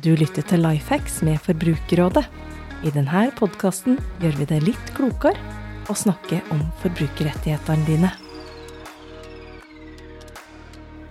Du lytter til Lifehacks med Forbrukerrådet. I denne podkasten gjør vi det litt klokere å snakke om forbrukerrettighetene dine.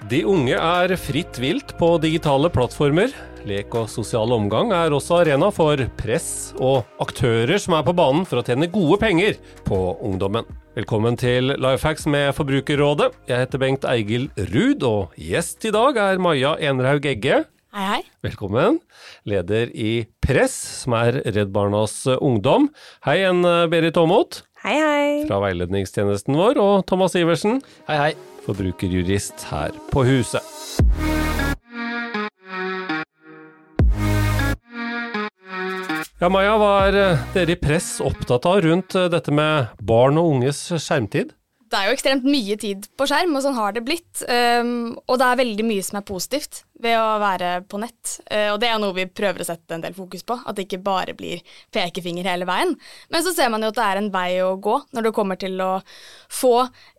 De unge er fritt vilt på digitale plattformer. Lek og sosial omgang er også arena for press og aktører som er på banen for å tjene gode penger på ungdommen. Velkommen til Lifehacks med Forbrukerrådet. Jeg heter Bengt Eigil Ruud, og gjest i dag er Maja Enerhaug Egge. Hei, hei. Velkommen. Leder i Press, som er Redd Barnas ungdom. Hei igjen, Berit Aamodt Hei, hei. fra veiledningstjenesten vår, og Thomas Iversen, Hei, hei. forbrukerjurist her på huset. Ja, Maja, hva er eh, dere i Press opptatt av rundt eh, dette med barn og unges skjermtid? Det er jo ekstremt mye tid på skjerm, og sånn har det blitt. Um, og det er veldig mye som er positivt ved å være på nett. Uh, og det er noe vi prøver å sette en del fokus på, at det ikke bare blir pekefinger hele veien. Men så ser man jo at det er en vei å gå når det kommer til å få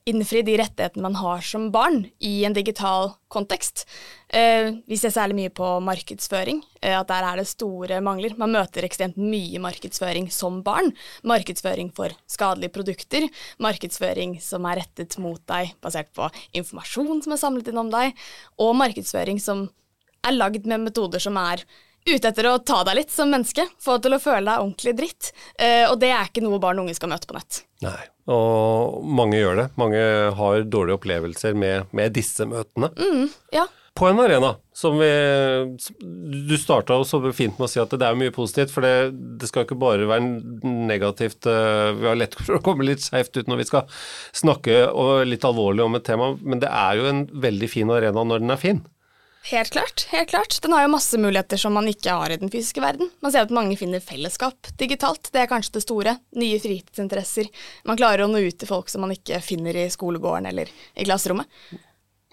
innfri de rettighetene man har som barn i en digital kontekst. Uh, vi ser særlig mye på markedsføring, uh, at der er det store mangler. Man møter ekstremt mye markedsføring som barn. Markedsføring for skadelige produkter, markedsføring som er rettet mot deg basert på informasjon som er samlet inn om deg, og markedsføring som er lagd med metoder som er ute etter å ta deg litt som menneske, få deg til å føle deg ordentlig dritt. Uh, og det er ikke noe barn og unge skal møte på nett. Nei, og mange gjør det. Mange har dårlige opplevelser med, med disse møtene. Mm, ja. På en arena som vi Du starta så fint med å si at det er mye positivt, for det, det skal ikke bare være negativt. eh, Vi har lett for å komme litt skeivt ut når vi skal snakke og litt alvorlig om et tema, men det er jo en veldig fin arena når den er fin. Helt klart. helt klart. Den har jo masse muligheter som man ikke har i den fysiske verden. Man ser at mange finner fellesskap digitalt. Det er kanskje det store. Nye fritidsinteresser. Man klarer å nå ut til folk som man ikke finner i skolegården eller i klasserommet.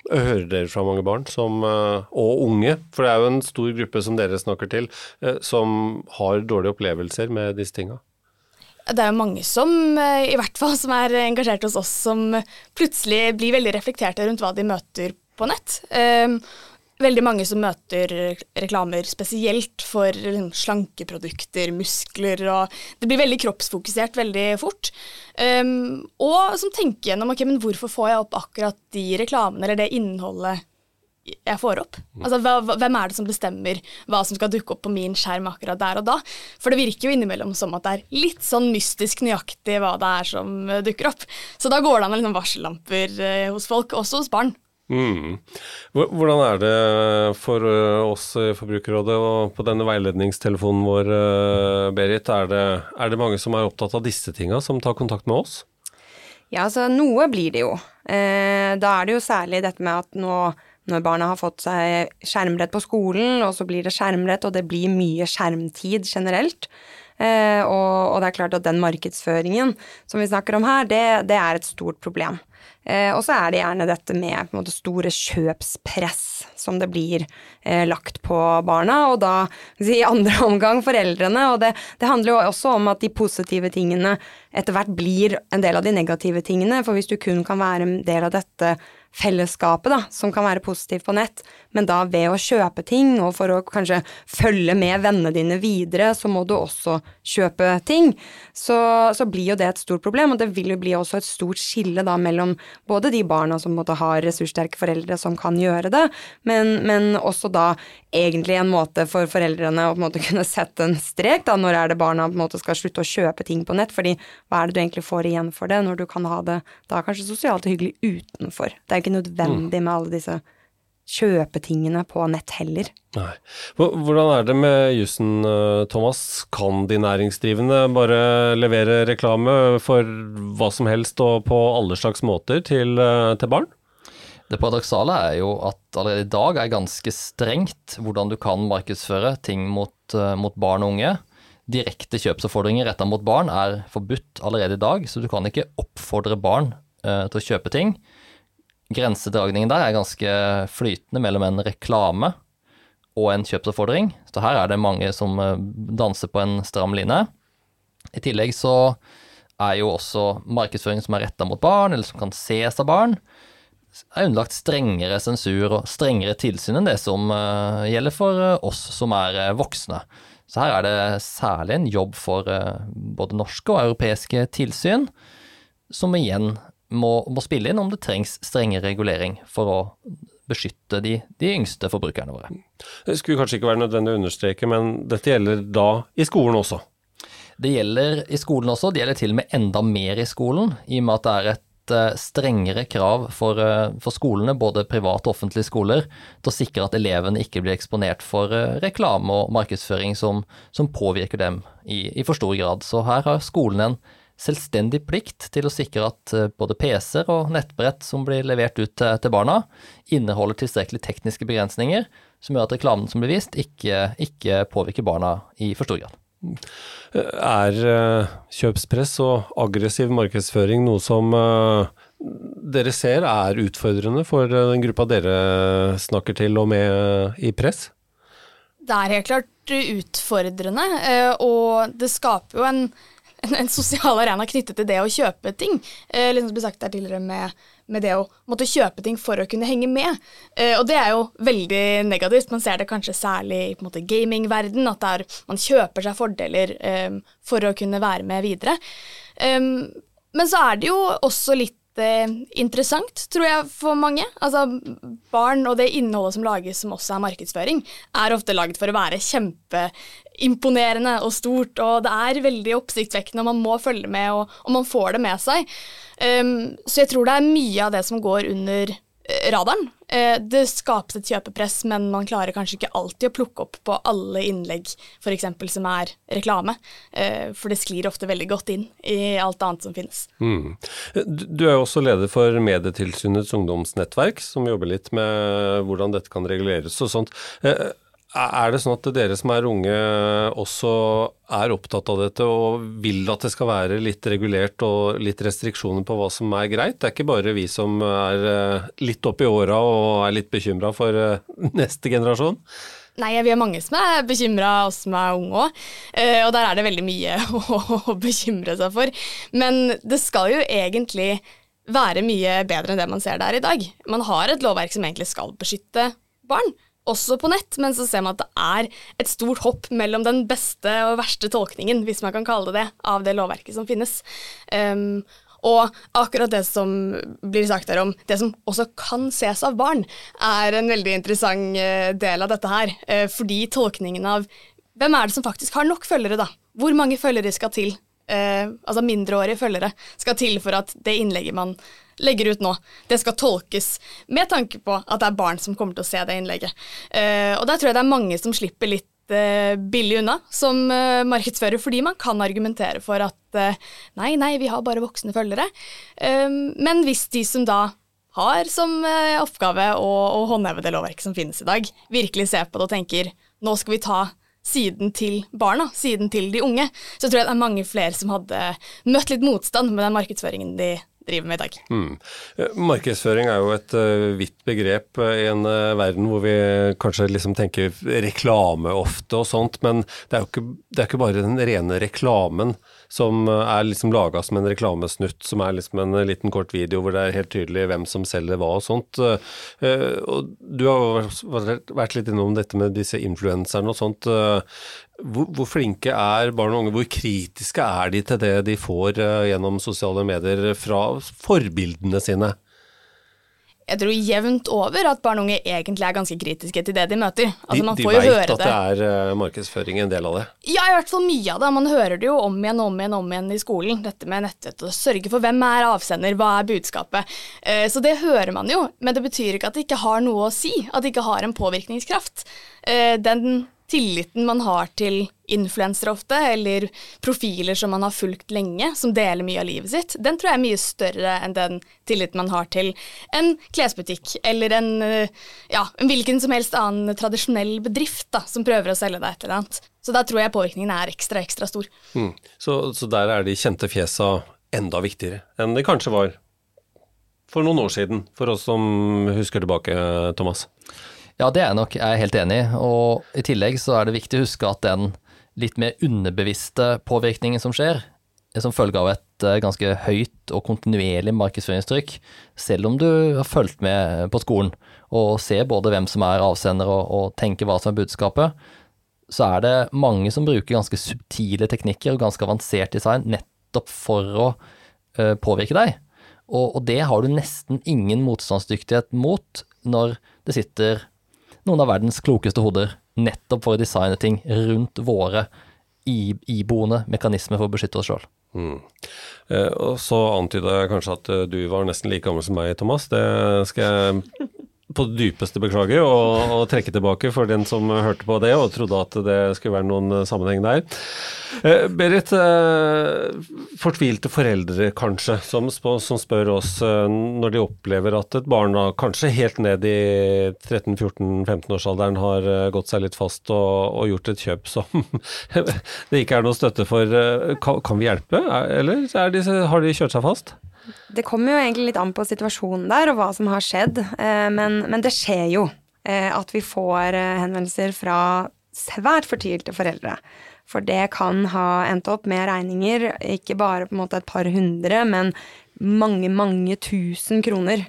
Hører dere fra mange barn som, eh, og unge, for det er jo en stor gruppe som dere snakker til, eh, som har dårlige opplevelser med disse tinga? Det er jo mange som, eh, i hvert fall som er engasjert hos oss, som plutselig blir veldig reflekterte rundt hva de møter på nett. Veldig mange som møter reklamer spesielt for liksom, slankeprodukter, muskler, og det blir veldig kroppsfokusert veldig fort. Um, og som tenker gjennom ok, men hvorfor får jeg opp akkurat de reklamene eller det innholdet jeg får opp. Altså, hva, hva- Hvem er det som bestemmer hva som skal dukke opp på min skjerm akkurat der og da? For det virker jo innimellom som at det er litt sånn mystisk nøyaktig hva det er som dukker opp. Så da går det an å liksom varsellamper eh, hos folk, også hos barn. Mm. Hvordan er det for oss i Forbrukerrådet og på denne veiledningstelefonen vår, Berit? Er det, er det mange som er opptatt av disse tinga, som tar kontakt med oss? Ja, altså noe blir det jo. Eh, da er det jo særlig dette med at nå når barna har fått seg skjermrett på skolen, og så blir det skjermrett, og det blir mye skjermtid generelt. Eh, og, og det er klart at den markedsføringen som vi snakker om her, det, det er et stort problem. Eh, og så er det gjerne dette med måte, store kjøpspress som det blir eh, lagt på barna, og da i andre omgang foreldrene. Og det, det handler jo også om at de positive tingene etter hvert blir en del av de negative tingene. For hvis du kun kan være en del av dette fellesskapet, da, som kan være positivt på nett, men da ved å kjøpe ting, og for å kanskje følge med vennene dine videre, så må du også kjøpe ting, så, så blir jo det et stort problem, og det vil jo bli også et stort skille da mellom både de barna som måtte ha ressurssterke foreldre som kan gjøre det, men, men også da egentlig en måte for foreldrene å på en måte kunne sette en strek, da, når er det barna på en måte skal slutte å kjøpe ting på nett, fordi hva er det du egentlig får igjen for det, når du kan ha det da kanskje sosialt og hyggelig utenfor. Det er ikke nødvendig med alle disse kjøpetingene på nett heller. Nei. Hvordan er det med jussen, Thomas? Kan de næringsdrivende bare levere reklame for hva som helst og på alle slags måter til, til barn? Det paradoksale er jo at allerede i dag er ganske strengt hvordan du kan markedsføre ting mot, eh, mot barn og unge. Direkte kjøpsoppfordringer retta mot barn er forbudt allerede i dag, så du kan ikke oppfordre barn uh, til å kjøpe ting. Grensedragningen der er ganske flytende mellom en reklame og en kjøpsoppfordring. Så her er det mange som eh, danser på en stram line. I tillegg så er jo også markedsføring som er retta mot barn, eller som kan ses av barn, er underlagt strengere sensur og strengere tilsyn enn det som uh, gjelder for uh, oss som er voksne. Så her er det særlig en jobb for både norske og europeiske tilsyn, som igjen må, må, spille inn om det trengs strenge regulering for å beskytte de, de yngste forbrukerne våre. Det skulle kanskje ikke være nødvendig å understreke, men dette gjelder da i skolen også? Det gjelder i skolen også, det gjelder til og med enda mer i skolen, i og med at det er et Eh, strengere krav for, eh, for, skolene, både private og offentlige skoler, til å sikre at elevene ikke blir eksponert for eh, reklame og markedsføring som, som påvirker dem i, i, for stor grad. Så her har skolen en selvstendig plikt til å sikre at både PC-er og nettbrett som blir levert ut til, barna, inneholder tilstrekkelig tekniske begrensninger som gjør at reklamen som blir vist, ikke, ikke påvirker barna i for stor grad. Er uh, kjøpspress og aggressiv markedsføring noe som uh, dere ser er utfordrende for den gruppa dere snakker til og med i press? Det er helt klart utfordrende, og det skaper jo en en, en, sosial arena knyttet til det å kjøpe ting. Eh, liksom ble sagt der tidligere med, med, det å måtte kjøpe ting for å kunne henge med. Eh, og det er jo veldig negativt. Man ser det kanskje særlig i på en gamingverden, at der, man kjøper seg fordeler eh, for å kunne være med videre. Men så er det jo også litt interessant, tror jeg, for mange. Altså, barn og det innholdet som lages som også er markedsføring, er ofte laget for å være kjempeimponerende og stort, og det er veldig oppsiktsvekkende, og man må følge med, og, og man får det med seg. Um, så jeg tror det er mye av det som går under radaren. Eh, det skapes et kjøpepress, men man klarer kanskje ikke alltid å plukke opp på alle innlegg f.eks. som er reklame, eh, for det sklir ofte veldig godt inn i alt annet som finnes. Mm. Du er jo også leder for Medietilsynets ungdomsnettverk, som jobber litt med hvordan dette kan reguleres og sånt. Er det sånn at dere som er unge også er opptatt av dette og vil at det skal være litt regulert og litt restriksjoner på hva som er greit? Det er ikke bare vi som er eh, litt oppi åra og er litt bekymra for eh, neste generasjon? Nei, vi er mange som er bekymra, oss som er unge òg. Eh, og der er det veldig mye å bekymre seg for. Men det skal jo egentlig være mye bedre enn det man ser der i dag. Man har et lovverk som egentlig skal beskytte barn også på nett, men så ser man at det er et stort hopp mellom den beste og verste tolkningen, hvis man kan kalle det det, av det lovverket som finnes. Um, og akkurat det som blir sagt her om det som også kan ses av barn, er en veldig interessant uh, del av dette her. Uh, fordi tolkningen av hvem er det som faktisk har nok følgere, da? Hvor mange følgere skal til? Eh, altså mindreårige følgere skal til for at det innlegget man legger ut nå, det skal tolkes med tanke på at det er barn som kommer til å se det innlegget. Uh, og der tror jeg det er mange som slipper litt uh, billig unna som uh, markedsfører, fordi man kan argumentere for at nei, nei, vi har bare voksne følgere. men hvis de som da har som oppgave å, å håndheve det lovverket som finnes i dag, virkelig ser på det og tenker nå skal vi ta siden til barna, siden til de unge, så tror jeg det er mange flere som hadde møtt litt motstand med den markedsføringen de driver med i dag. Mm. Markedsføring er jo et uh, vidt begrep uh, i en verden hvor vi kanskje liksom tenker reklame ofte og sånt, men det er jo ikke, det er ikke bare den rene reklamen som er liksom laga som en reklamesnutt, som er liksom en liten kort video hvor det er helt tydelig hvem som selger hva og sånt. Og du har vært litt innom dette med disse influenserne og sånt. Hvor, hvor, flinke er barn og unge, hvor kritiske er de til det de får gjennom sosiale medier fra forbildene sine? Jeg tror jevnt over at barn og unge egentlig er ganske kritiske til det de møter. Altså, de de veit at det er uh, markedsføring en del av det? Ja, i hvert fall mye av det. Man hører det jo om igjen og om igjen om igjen i skolen. Dette med nettvett og sørge for hvem er avsender, hva er budskapet. Uh, så det hører man jo, men det betyr ikke at det ikke har noe å si. At det ikke har en påvirkningskraft. den tilliten man har til influensere ofte, eller profiler som man har fulgt lenge, som deler mye av livet sitt, den tror jeg er mye større enn den tilliten man har til en klesbutikk eller en, eh, ja, en hvilken som helst annen tradisjonell bedrift da, som prøver å selge deg et eller annet. Så da tror jeg påvirkningen er ekstra, ekstra stor. Mm. Så, så der er de kjente fjesa enda viktigere enn det kanskje var for noen år siden, for oss som husker tilbake, Thomas? Ja, det er jeg nok jeg er helt enig i. Og i tillegg så er det viktig å huske at den litt mer underbevisste påvirkningen som skjer, er som følge av et eh, ganske høyt og kontinuerlig markedsføringstrykk, selv om du har fulgt med på skolen og ser både hvem som er avsender og, og tenker hva som er budskapet, så er det mange som bruker ganske subtile teknikker og ganske avansert design nettopp for å uh, påvirke deg. Og, og, det har du nesten ingen motstandsdyktighet mot når det sitter noen av verdens klokeste hoder nettopp for å designe ting rundt våre iboende mekanismer for å beskytte oss sjøl. Mm. Eh, og så antyda jeg kanskje at eh, du var nesten like gammel som meg, Thomas. Det skal jeg på det dypeste beklage og, og, trekke tilbake for den som hørte på det og trodde at det skulle være noen eh, sammenheng der. Eh, Berit, eh, fortvilte foreldre kanskje, som, som, spør oss eh, når de opplever at et barn kanskje helt ned i 13-14-15-årsalderen har eh, gått seg litt fast og, og gjort et kjøp som det ikke er noe støtte for. Eh, kan, kan vi hjelpe, eller de, har de kjørt seg fast? Det kommer jo egentlig litt an på situasjonen der og hva som har skjedd, eh, men, men det skjer jo eh, at vi får eh, henvendelser fra svært fortvilte foreldre. For det kan ha endt opp med regninger, ikke bare på en måte et par hundre, men mange, mange tusen kroner.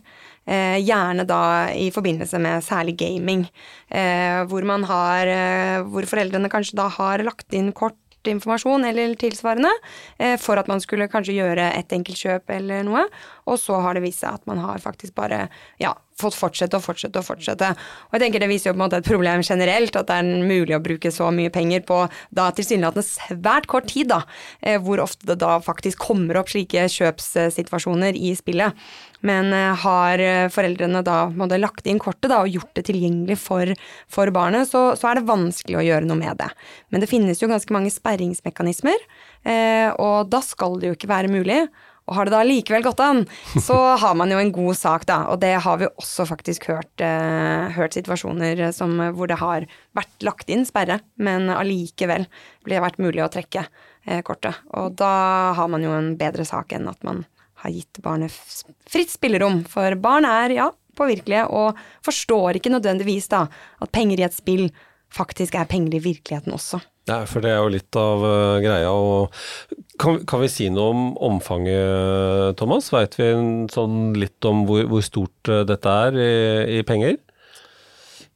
Eh, gjerne da i forbindelse med særlig gaming, eh, hvor har eh, Hvor foreldrene kanskje da har lagt inn kort informasjon eller tilsvarende eh, for at man skulle kanskje gjøre et enkeltkjøp eller noe. Og så har det vist seg at man har faktisk bare ja, fått fortsette og fortsette og fortsette. Og jeg tenker Det viser jo på en måte et problem generelt, at det er mulig å bruke så mye penger på da tilsynelatende svært kort tid, da, eh, hvor ofte det da faktisk kommer opp slike kjøpssituasjoner i spillet. Men eh, har foreldrene da måtte lagt inn kortet da, og gjort det tilgjengelig for, for barnet, så, så, er det vanskelig å gjøre noe med det. Men det finnes jo ganske mange sperringsmekanismer, eh, og da skal det jo ikke være mulig. Og har det da likevel gått an, så har man jo en god sak, da. Og det har vi også faktisk hørt, eh, hørt situasjoner som, hvor det har vært lagt inn sperre, men allikevel blir det vært mulig å trekke eh, kortet. Og da har man jo en bedre sak enn at man har gitt barnet fritt spillerom. For barn er, ja, påvirkelige og forstår ikke nødvendigvis da at penger i et spill faktisk er penger i virkeligheten også. Ja, for det er jo litt av uh, greia. Og kan, kan, vi si noe om omfanget, Thomas? Veit vi sånn litt om hvor, hvor stort uh, dette er i, i, penger?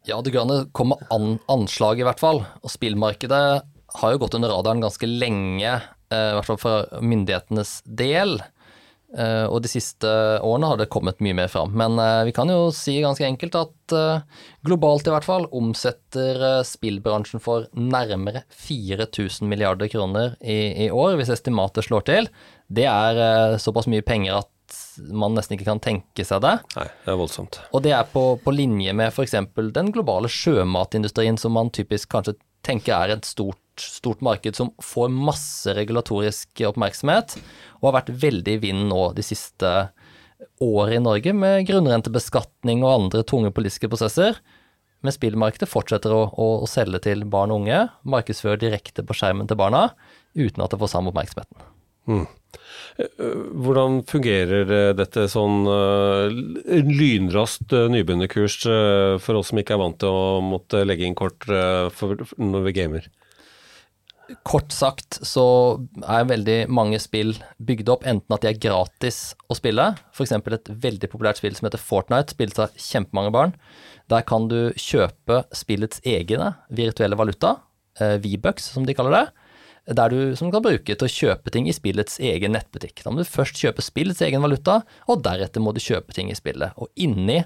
Ja, det går komme an, anslag, i hvert fall. Og spillmarkedet har jo gått under radaren ganske lenge, uh, i hvert fall for myndighetenes del. Uh, og de siste årene har det kommet mye mer fram. Men uh, vi kan jo si ganske enkelt at uh, globalt i hvert fall omsetter spillbransjen for nærmere 4000 milliarder kroner i, i, år, hvis estimatet slår til. Det er såpass mye penger at man nesten ikke kan tenke seg det. Nei, det er voldsomt. Og det er på, på linje med f.eks. den globale sjømatindustrien, som man typisk kanskje tenker er et stort stort marked som får masse regulatorisk oppmerksomhet, og har vært veldig i vinden nå de siste årene i Norge med grunnrentebeskatning og andre tunge politiske prosesser. Men spillmarkedet fortsetter å, å, å, selge til barn og unge, markedsføre direkte på skjermen til barna, uten at det får samme oppmerksomheten. Mm. Hvordan fungerer dette sånn uh, lynraskt uh, nybegynnerkurs for oss som ikke er vant til å måtte legge inn kort når vi gamer? Kort sagt så er veldig mange spill bygd opp enten at de er gratis å spille, f.eks. et veldig populært spill som heter Fortnite, spilles av kjempemange barn. Der kan du kjøpe spillets egne virtuelle valuta, eh, V-bucks som de kaller det, der du, som du kan bruke til å kjøpe ting i spillets egen nettbutikk. Da må du først kjøpe spillets egen valuta, og deretter må du kjøpe ting i spillet. Og inni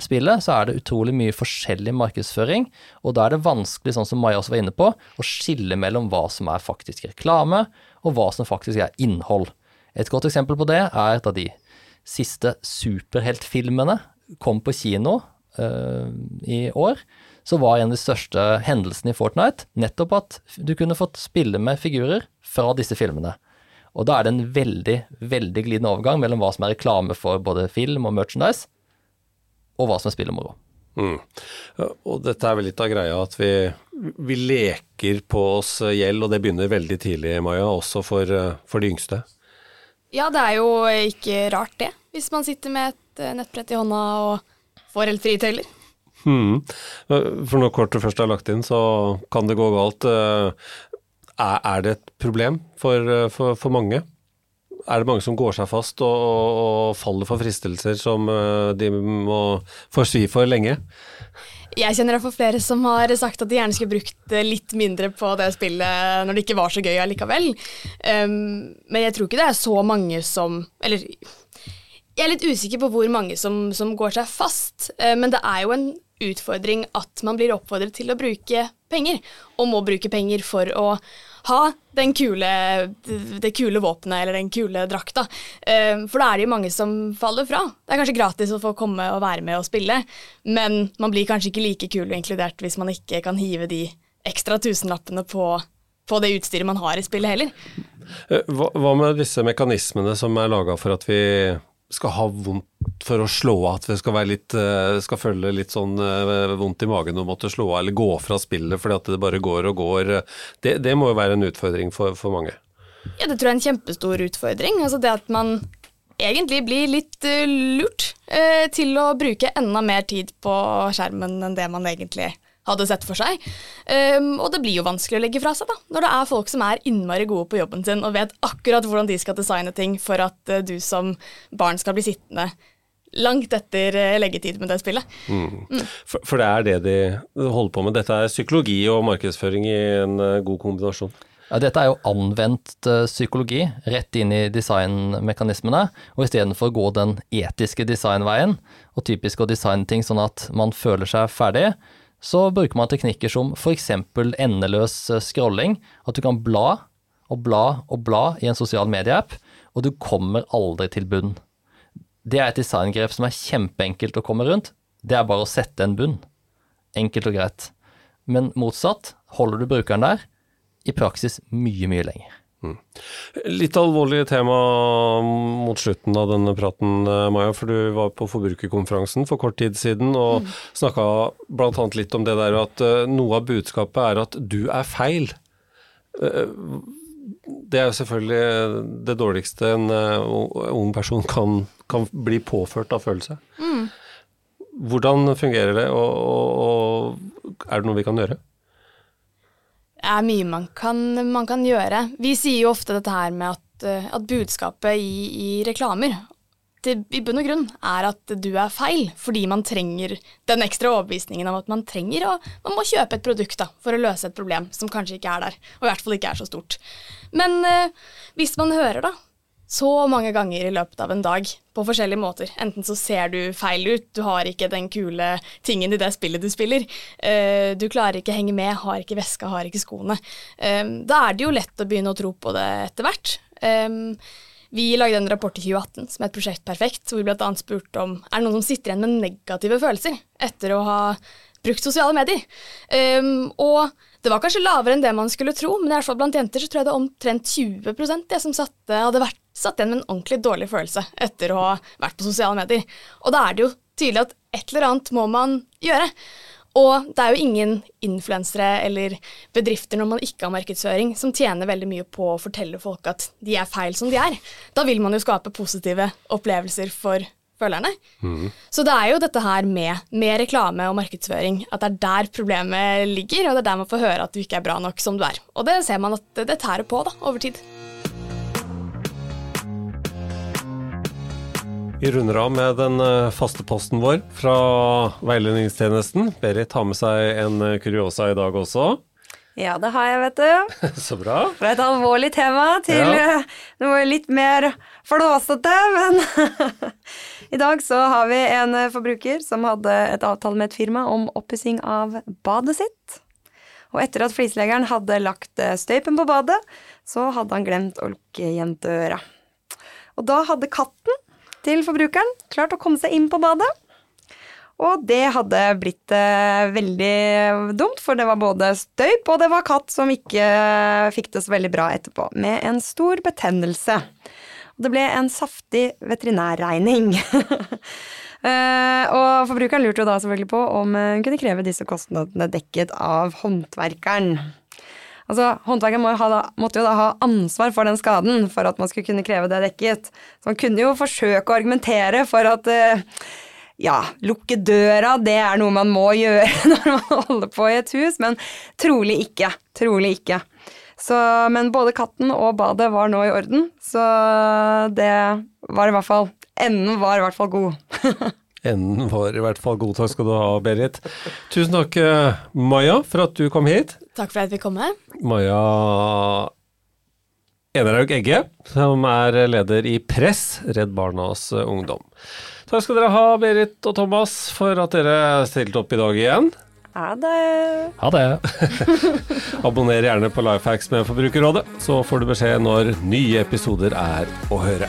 spillet, så er det utrolig mye forskjellig markedsføring, og da er det vanskelig, sånn som Maja også var inne på, å skille mellom hva som er faktisk reklame, og hva som faktisk er innhold. Et godt eksempel på det er et av de siste superheltfilmene kom på kino uh, i år, så var en av de største hendelsene i Fortnite nettopp at du kunne fått spille med figurer fra disse filmene. Og da er det en veldig, veldig glidende overgang mellom hva som er reklame for både film og merchandise, og hva som er spill og moro. Mm. Og dette er vel litt av greia at vi, vi, leker på oss gjeld, og det begynner veldig tidlig, Maja, også for, for, de yngste. Ja, det er jo ikke rart det, hvis man sitter med et eh, nettbrett i hånda og får helt frie tøyler. Mm. For når kortet først er lagt inn, så kan det gå galt. Eh, er, det et problem for, for, for mange? Er det mange som går seg fast og, og, faller for fristelser som eh, de må forsvi for lenge? Jeg kjenner iallfall flere som har sagt at de gjerne skulle brukt litt mindre på det spillet når det ikke var så gøy allikevel. Um, men jeg tror ikke det er så mange som Eller jeg er litt usikker på hvor mange som, som går seg fast, uh, men det er jo en utfordring at man blir oppfordret til å bruke penger, og må bruke penger for å ha den kule, det kule våpenet eller den kule drakta. Eh, for da er det jo mange som faller fra. Det er kanskje gratis å få komme og være med og spille, men man blir kanskje ikke like kul og inkludert hvis man ikke kan hive de ekstra tusenlappene på, på det utstyret man har i spillet heller. Eh, hva med disse mekanismene som er laga for at vi skal ha vondt for å slå av, at vi skal, litt, eh, skal føle litt sånn eh, vondt i magen og måtte slå av eller gå fra spillet fordi at det bare går og går. Det, det må jo være en utfordring for, for, mange. Ja, det tror jeg er en kjempestor utfordring. Altså det at man egentlig blir litt uh, lurt til å bruke enda mer tid på skjermen enn det man egentlig hadde sett for seg. Um, og det blir jo vanskelig å legge fra seg, da, når det er folk som er innmari gode på jobben sin og vet akkurat hvordan de skal designe ting for at uh, du som barn skal bli sittende langt etter uh, leggetid med det spillet. Mm. Mm. For, for, det er det de holder på med. Dette er psykologi og markedsføring i en uh, god kombinasjon. Ja, dette er jo anvendt psykologi rett inn i designmekanismene, og istedenfor å gå den etiske designveien, og typisk å designe ting sånn at man føler seg ferdig, så bruker man teknikker som f.eks. endeløs eh, scrolling. At du kan bla og bla og bla i en sosial medieapp, og du kommer aldri til bunn. Det er et designgrep som er kjempeenkelt å komme rundt. Det er bare å sette en bunn. Enkelt og greit. Men motsatt, holder du brukeren der, i praksis mye, mye lenger. Mm. Litt alvorlig tema mot slutten av denne praten, eh, Maja. For du var på Forbrukerkonferansen for kort tid siden og mm. snakka bl.a. litt om det der at eh, noe av budskapet er at du er feil. Eh, det er jo selvfølgelig det dårligste en ung person kan, kan bli påført av følelse. Mm. Hvordan fungerer det, og, og, og er det noe vi kan gjøre? Er mye man kan, man kan, gjøre. Vi sier jo ofte dette her med at, eh, at budskapet i, i reklamer til, i bunn og grunn er at du er feil, fordi man trenger den ekstra overbevisningen av at man trenger å man må kjøpe et produkt da, for å løse et problem som kanskje ikke er der, og i hvert fall ikke er så stort. Men eh, hvis man hører da, så mange ganger i løpet av en dag på forskjellige måter. Enten så ser du feil ut, du har ikke den kule tingen i det spillet du spiller. Uh, du klarer ikke henge med, har ikke veska, har ikke skoene. Um, da er det jo lett å begynne å tro på det etter hvert. Um, vi lagde en rapport i 2018 som het Prosjekt Perfekt, hvor vi bl.a. spurte om er det noen som sitter igjen med negative følelser etter å ha brukt sosiale medier. Um, og det var kanskje lavere enn det man skulle tro, men i hvert fall blant jenter så tror jeg det er omtrent 20 det som satte, hadde vært, satt igjen med en ordentlig dårlig følelse etter å ha vært på sosiale medier. Og da er det jo tydelig at et eller annet må man gjøre. Og det er jo ingen influensere eller bedrifter når man ikke har markedsføring, som tjener veldig mye på å fortelle folk at de er feil som de er. Da vil man jo skape positive opplevelser for følgerne. Mm. Så det er jo dette her med, med, reklame og markedsføring, at det er der problemet ligger, og det er der man får høre at du ikke er bra nok som du er. Og det ser man at det, tærer på da, over tid. Vi runder av med den eh, faste posten vår fra veiledningstjenesten. Berit har med seg en eh, kuriosa i dag også. Ja, det har jeg, vet du. Så bra. Fra et alvorlig tema til ja. Eh, noe litt mer flåsete, men I dag så har vi en forbruker som hadde et avtale med et firma om oppussing av badet sitt. Og etter at flisleggeren hadde lagt støypen på badet, så hadde han glemt å lukke igjen døra. Og da hadde katten til forbrukeren klart å komme seg inn på badet. Og det hadde blitt eh, veldig dumt, for det var både støyp og det var katt som ikke fikk det så veldig bra etterpå, med en stor betennelse. Og det ble en saftig veterinærregning. eh, og forbrukeren lurte jo da selvfølgelig på om hun kunne kreve disse kostnadene dekket av håndverkeren. Altså, Håndverkeren må ha, måtte jo da ha ansvar for den skaden for at man skulle kunne kreve det dekket. Så man kunne jo forsøke å argumentere for at eh, ja, lukke døra, det er noe man må gjøre når man holder på i et hus, men trolig ikke. Trolig ikke. Så, men både katten og badet var nå i orden, så det var i hvert fall Enden var i hvert fall god. Enden var i hvert fall god. Takk skal du ha, Berit. Tusen takk, eh, Maja, for at du kom hit. Takk for at jeg fikk komme. Maja Enerhaug Egge, som er leder i Press, Redd Barnas eh, Ungdom. Takk skal dere ha, Berit og Thomas, for at dere stilte opp i dag igjen. Ha det. Ha det. Abonner gjerne på Lifehacks med Forbrukerrådet, så får du beskjed når nye episoder er å høre.